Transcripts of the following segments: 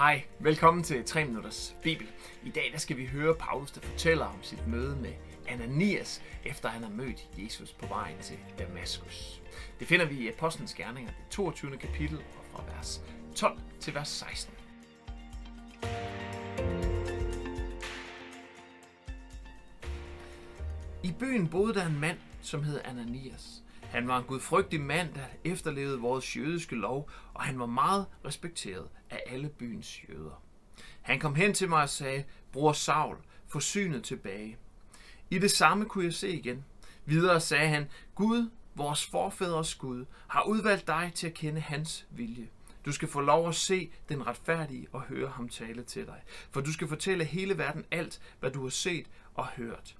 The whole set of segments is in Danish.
Hej, velkommen til 3 Minutters Bibel. I dag der skal vi høre Paulus, der fortæller om sit møde med Ananias, efter han har mødt Jesus på vejen til Damaskus. Det finder vi i Apostlenes Gerninger, det 22. kapitel, og fra vers 12 til vers 16. I byen boede der en mand, som hed Ananias. Han var en gudfrygtig mand, der efterlevede vores jødiske lov, og han var meget respekteret af alle byens jøder. Han kom hen til mig og sagde, Bror Saul, få synet tilbage. I det samme kunne jeg se igen. Videre sagde han, Gud, vores forfædres Gud, har udvalgt dig til at kende hans vilje. Du skal få lov at se den retfærdige og høre ham tale til dig. For du skal fortælle hele verden alt, hvad du har set og hørt.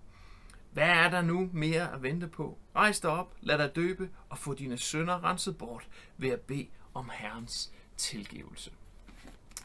Hvad er der nu mere at vente på? Rejs dig op, lad dig døbe og få dine sønder renset bort ved at bede om Herrens tilgivelse.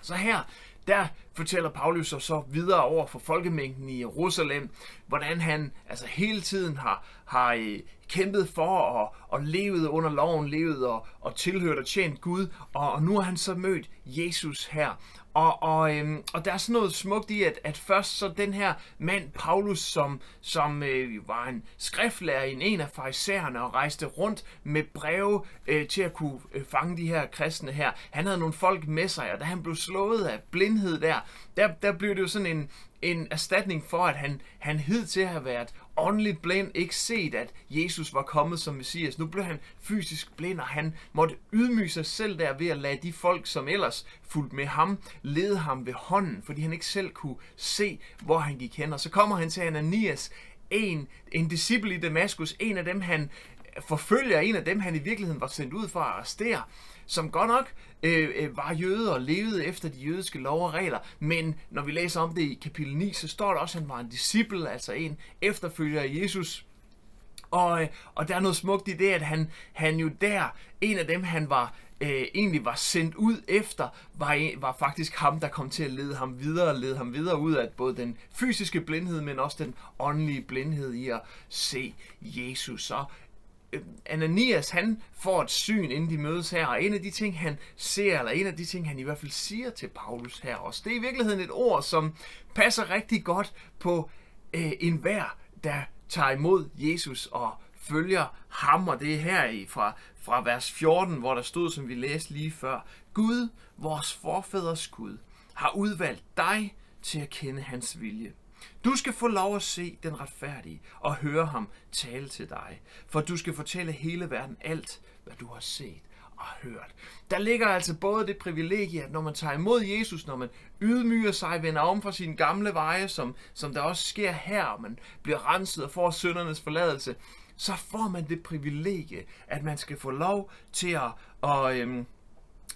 Så her, der fortæller Paulus så, så videre over for folkemængden i Jerusalem, hvordan han altså hele tiden har, har øh, kæmpet for og, og levet under loven, levet og, og tilhørt og tjent Gud, og, og nu har han så mødt Jesus her. Og, og, øhm, og der er sådan noget smukt i, at, at først så den her mand, Paulus, som, som øh, var en skriftlærer i en af farisæerne og rejste rundt med breve øh, til at kunne øh, fange de her kristne her, han havde nogle folk med sig, og da han blev slået af blindhed der, der, der blev det jo sådan en, en erstatning for, at han, han hed til at have været åndeligt blind, ikke set, at Jesus var kommet som Messias. Nu blev han fysisk blind, og han måtte ydmyge sig selv der ved at lade de folk, som ellers fulgte med ham, lede ham ved hånden, fordi han ikke selv kunne se, hvor han gik hen. Og så kommer han til Ananias, en, en disciple i Damaskus, en af dem, han forfølger, en af dem, han i virkeligheden var sendt ud for at arrestere som godt nok øh, øh, var jøde og levede efter de jødiske lov og regler, men når vi læser om det i kapitel 9, så står der også, at han var en disciple, altså en efterfølger af Jesus. Og, øh, og der er noget smukt i det, at han, han jo der, en af dem han var øh, egentlig var sendt ud efter, var, var faktisk ham, der kom til at lede ham videre, lede ham videre ud af både den fysiske blindhed, men også den åndelige blindhed i at se Jesus. Så Ananias, han får et syn, inden de mødes her, og en af de ting, han ser, eller en af de ting, han i hvert fald siger til Paulus her også, det er i virkeligheden et ord, som passer rigtig godt på øh, enhver, der tager imod Jesus og følger ham, og det er her i fra, fra vers 14, hvor der stod, som vi læste lige før, Gud, vores forfædres Gud, har udvalgt dig til at kende hans vilje du skal få lov at se den retfærdige og høre ham tale til dig, for du skal fortælle hele verden alt, hvad du har set og hørt. Der ligger altså både det privilegie, at når man tager imod Jesus, når man ydmyger sig, vender om fra sine gamle veje, som, som der også sker her, og man bliver renset og får syndernes forladelse, så får man det privilegie, at man skal få lov til at, og, øhm,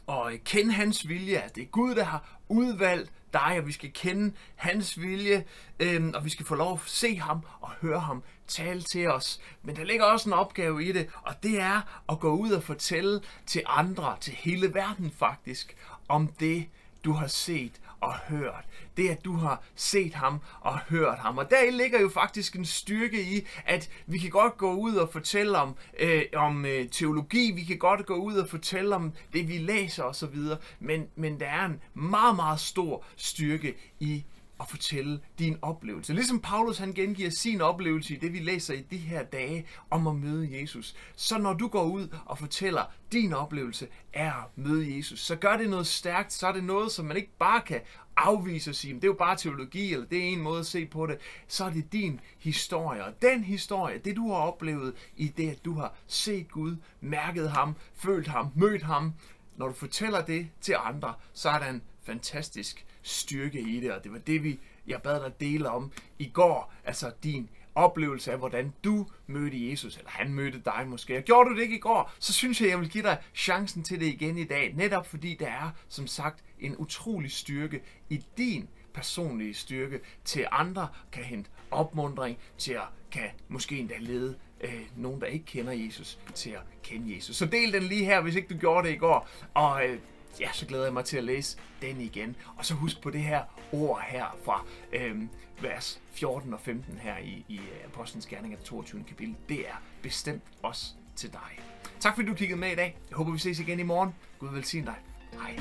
og øh, kende hans vilje, at det er Gud, der har udvalgt dig, og vi skal kende hans vilje, øh, og vi skal få lov at se ham og høre ham tale til os. Men der ligger også en opgave i det, og det er at gå ud og fortælle til andre, til hele verden faktisk, om det, du har set og hørt. Det, at du har set ham og hørt ham. Og der ligger jo faktisk en styrke i, at vi kan godt gå ud og fortælle om, øh, om øh, teologi, vi kan godt gå ud og fortælle om det, vi læser osv., men, men der er en meget, meget stor styrke i at fortælle din oplevelse. Ligesom Paulus han gengiver sin oplevelse i det, vi læser i de her dage om at møde Jesus. Så når du går ud og fortæller din oplevelse er at møde Jesus, så gør det noget stærkt, så er det noget, som man ikke bare kan afvise og sige, det er jo bare teologi, eller det er en måde at se på det. Så er det din historie, og den historie, det du har oplevet i det, at du har set Gud, mærket ham, følt ham, mødt ham, når du fortæller det til andre, så er der en fantastisk styrke i det, og det var det, vi, jeg bad dig dele om i går, altså din oplevelse af, hvordan du mødte Jesus, eller han mødte dig måske. Og gjorde du det ikke i går, så synes jeg, jeg vil give dig chancen til det igen i dag, netop fordi der er, som sagt, en utrolig styrke i din personlige styrke til andre kan hente opmundring, til at kan måske endda lede øh, nogen, der ikke kender Jesus, til at kende Jesus. Så del den lige her, hvis ikke du gjorde det i går. Og øh, ja, så glæder jeg mig til at læse den igen. Og så husk på det her ord her fra øh, vers 14 og 15 her i, i øh, Apostlenes Gerninger 22. kapitel. Det er bestemt også til dig. Tak fordi du kiggede med i dag. Jeg håber, vi ses igen i morgen. Gud velsigne dig. Hej.